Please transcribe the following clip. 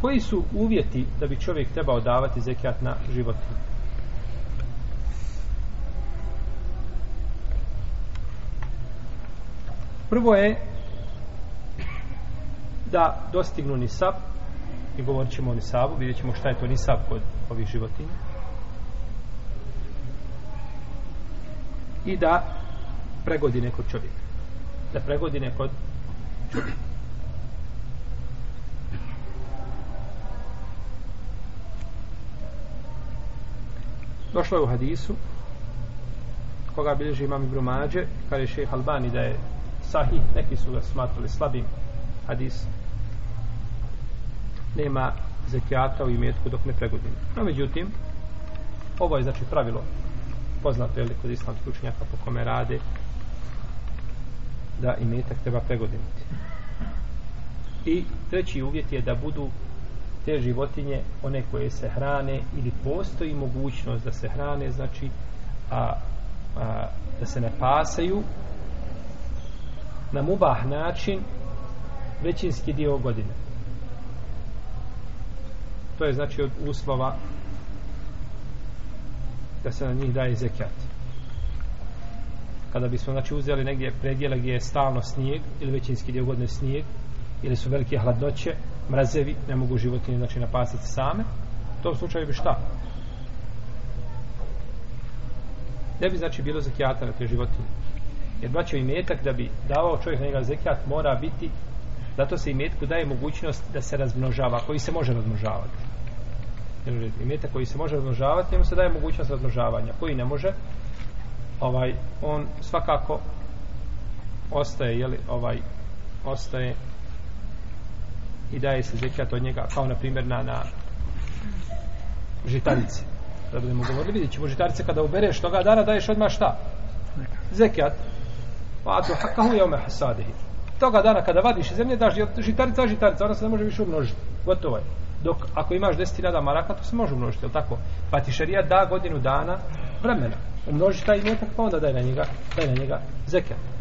Koji su uvjeti da bi čovjek trebao davati zekijat na životinu? Prvo je da dostignu nisab i govorit ćemo o nisabu, vidjet ćemo šta je to nisab kod ovih životinja. I da pregodine kod čovjeka. Da pregodine kod čovjeka. Došlo je u hadisu koga bilježi imam Ibn Mađe, kada je šejh Albani da je sahih, neki su ga smatrali slabim hadis. Nema zekijata u imetku dok ne pregodim. No, međutim, ovo je znači pravilo poznato je li kod islamskih učenjaka po kome rade da imetak treba pregodiniti. I treći uvjet je da budu te životinje one koje se hrane ili postoji mogućnost da se hrane znači a, a, da se ne pasaju na mubah način većinski dio godine to je znači od uslova da se na njih daje zekijat kada bismo znači uzeli negdje predjele gdje je stalno snijeg ili većinski dio godine snijeg ili su velike hladnoće, mrazevi, ne mogu životinje znači napasati same, u tom slučaju bi šta? Ne bi znači bilo zekijata na te životinje. Jer braće i metak da bi davao čovjek na njega zekijat mora biti Zato se imetku daje mogućnost da se razmnožava, koji se može razmnožavati. Imetak koji se može razmnožavati, njemu se daje mogućnost razmnožavanja. Koji ne može, ovaj, on svakako ostaje, jeli, ovaj, ostaje i daje se zekijat od njega kao na primjer na, na žitarici da budemo govorili, vidjet ćemo žitarice kada ubereš toga dana daješ odmah šta? zekijat pa to hakahu jeome hasadehi toga dana kada vadiš iz zemlje daš žitarica, žitarica ona se ne može više umnožiti, gotovo je dok ako imaš 10.000 maraka to se može umnožiti, je tako? pa ti šarija da godinu dana vremena umnožiš taj imetak pa onda daj na njega, daj na njega zekijat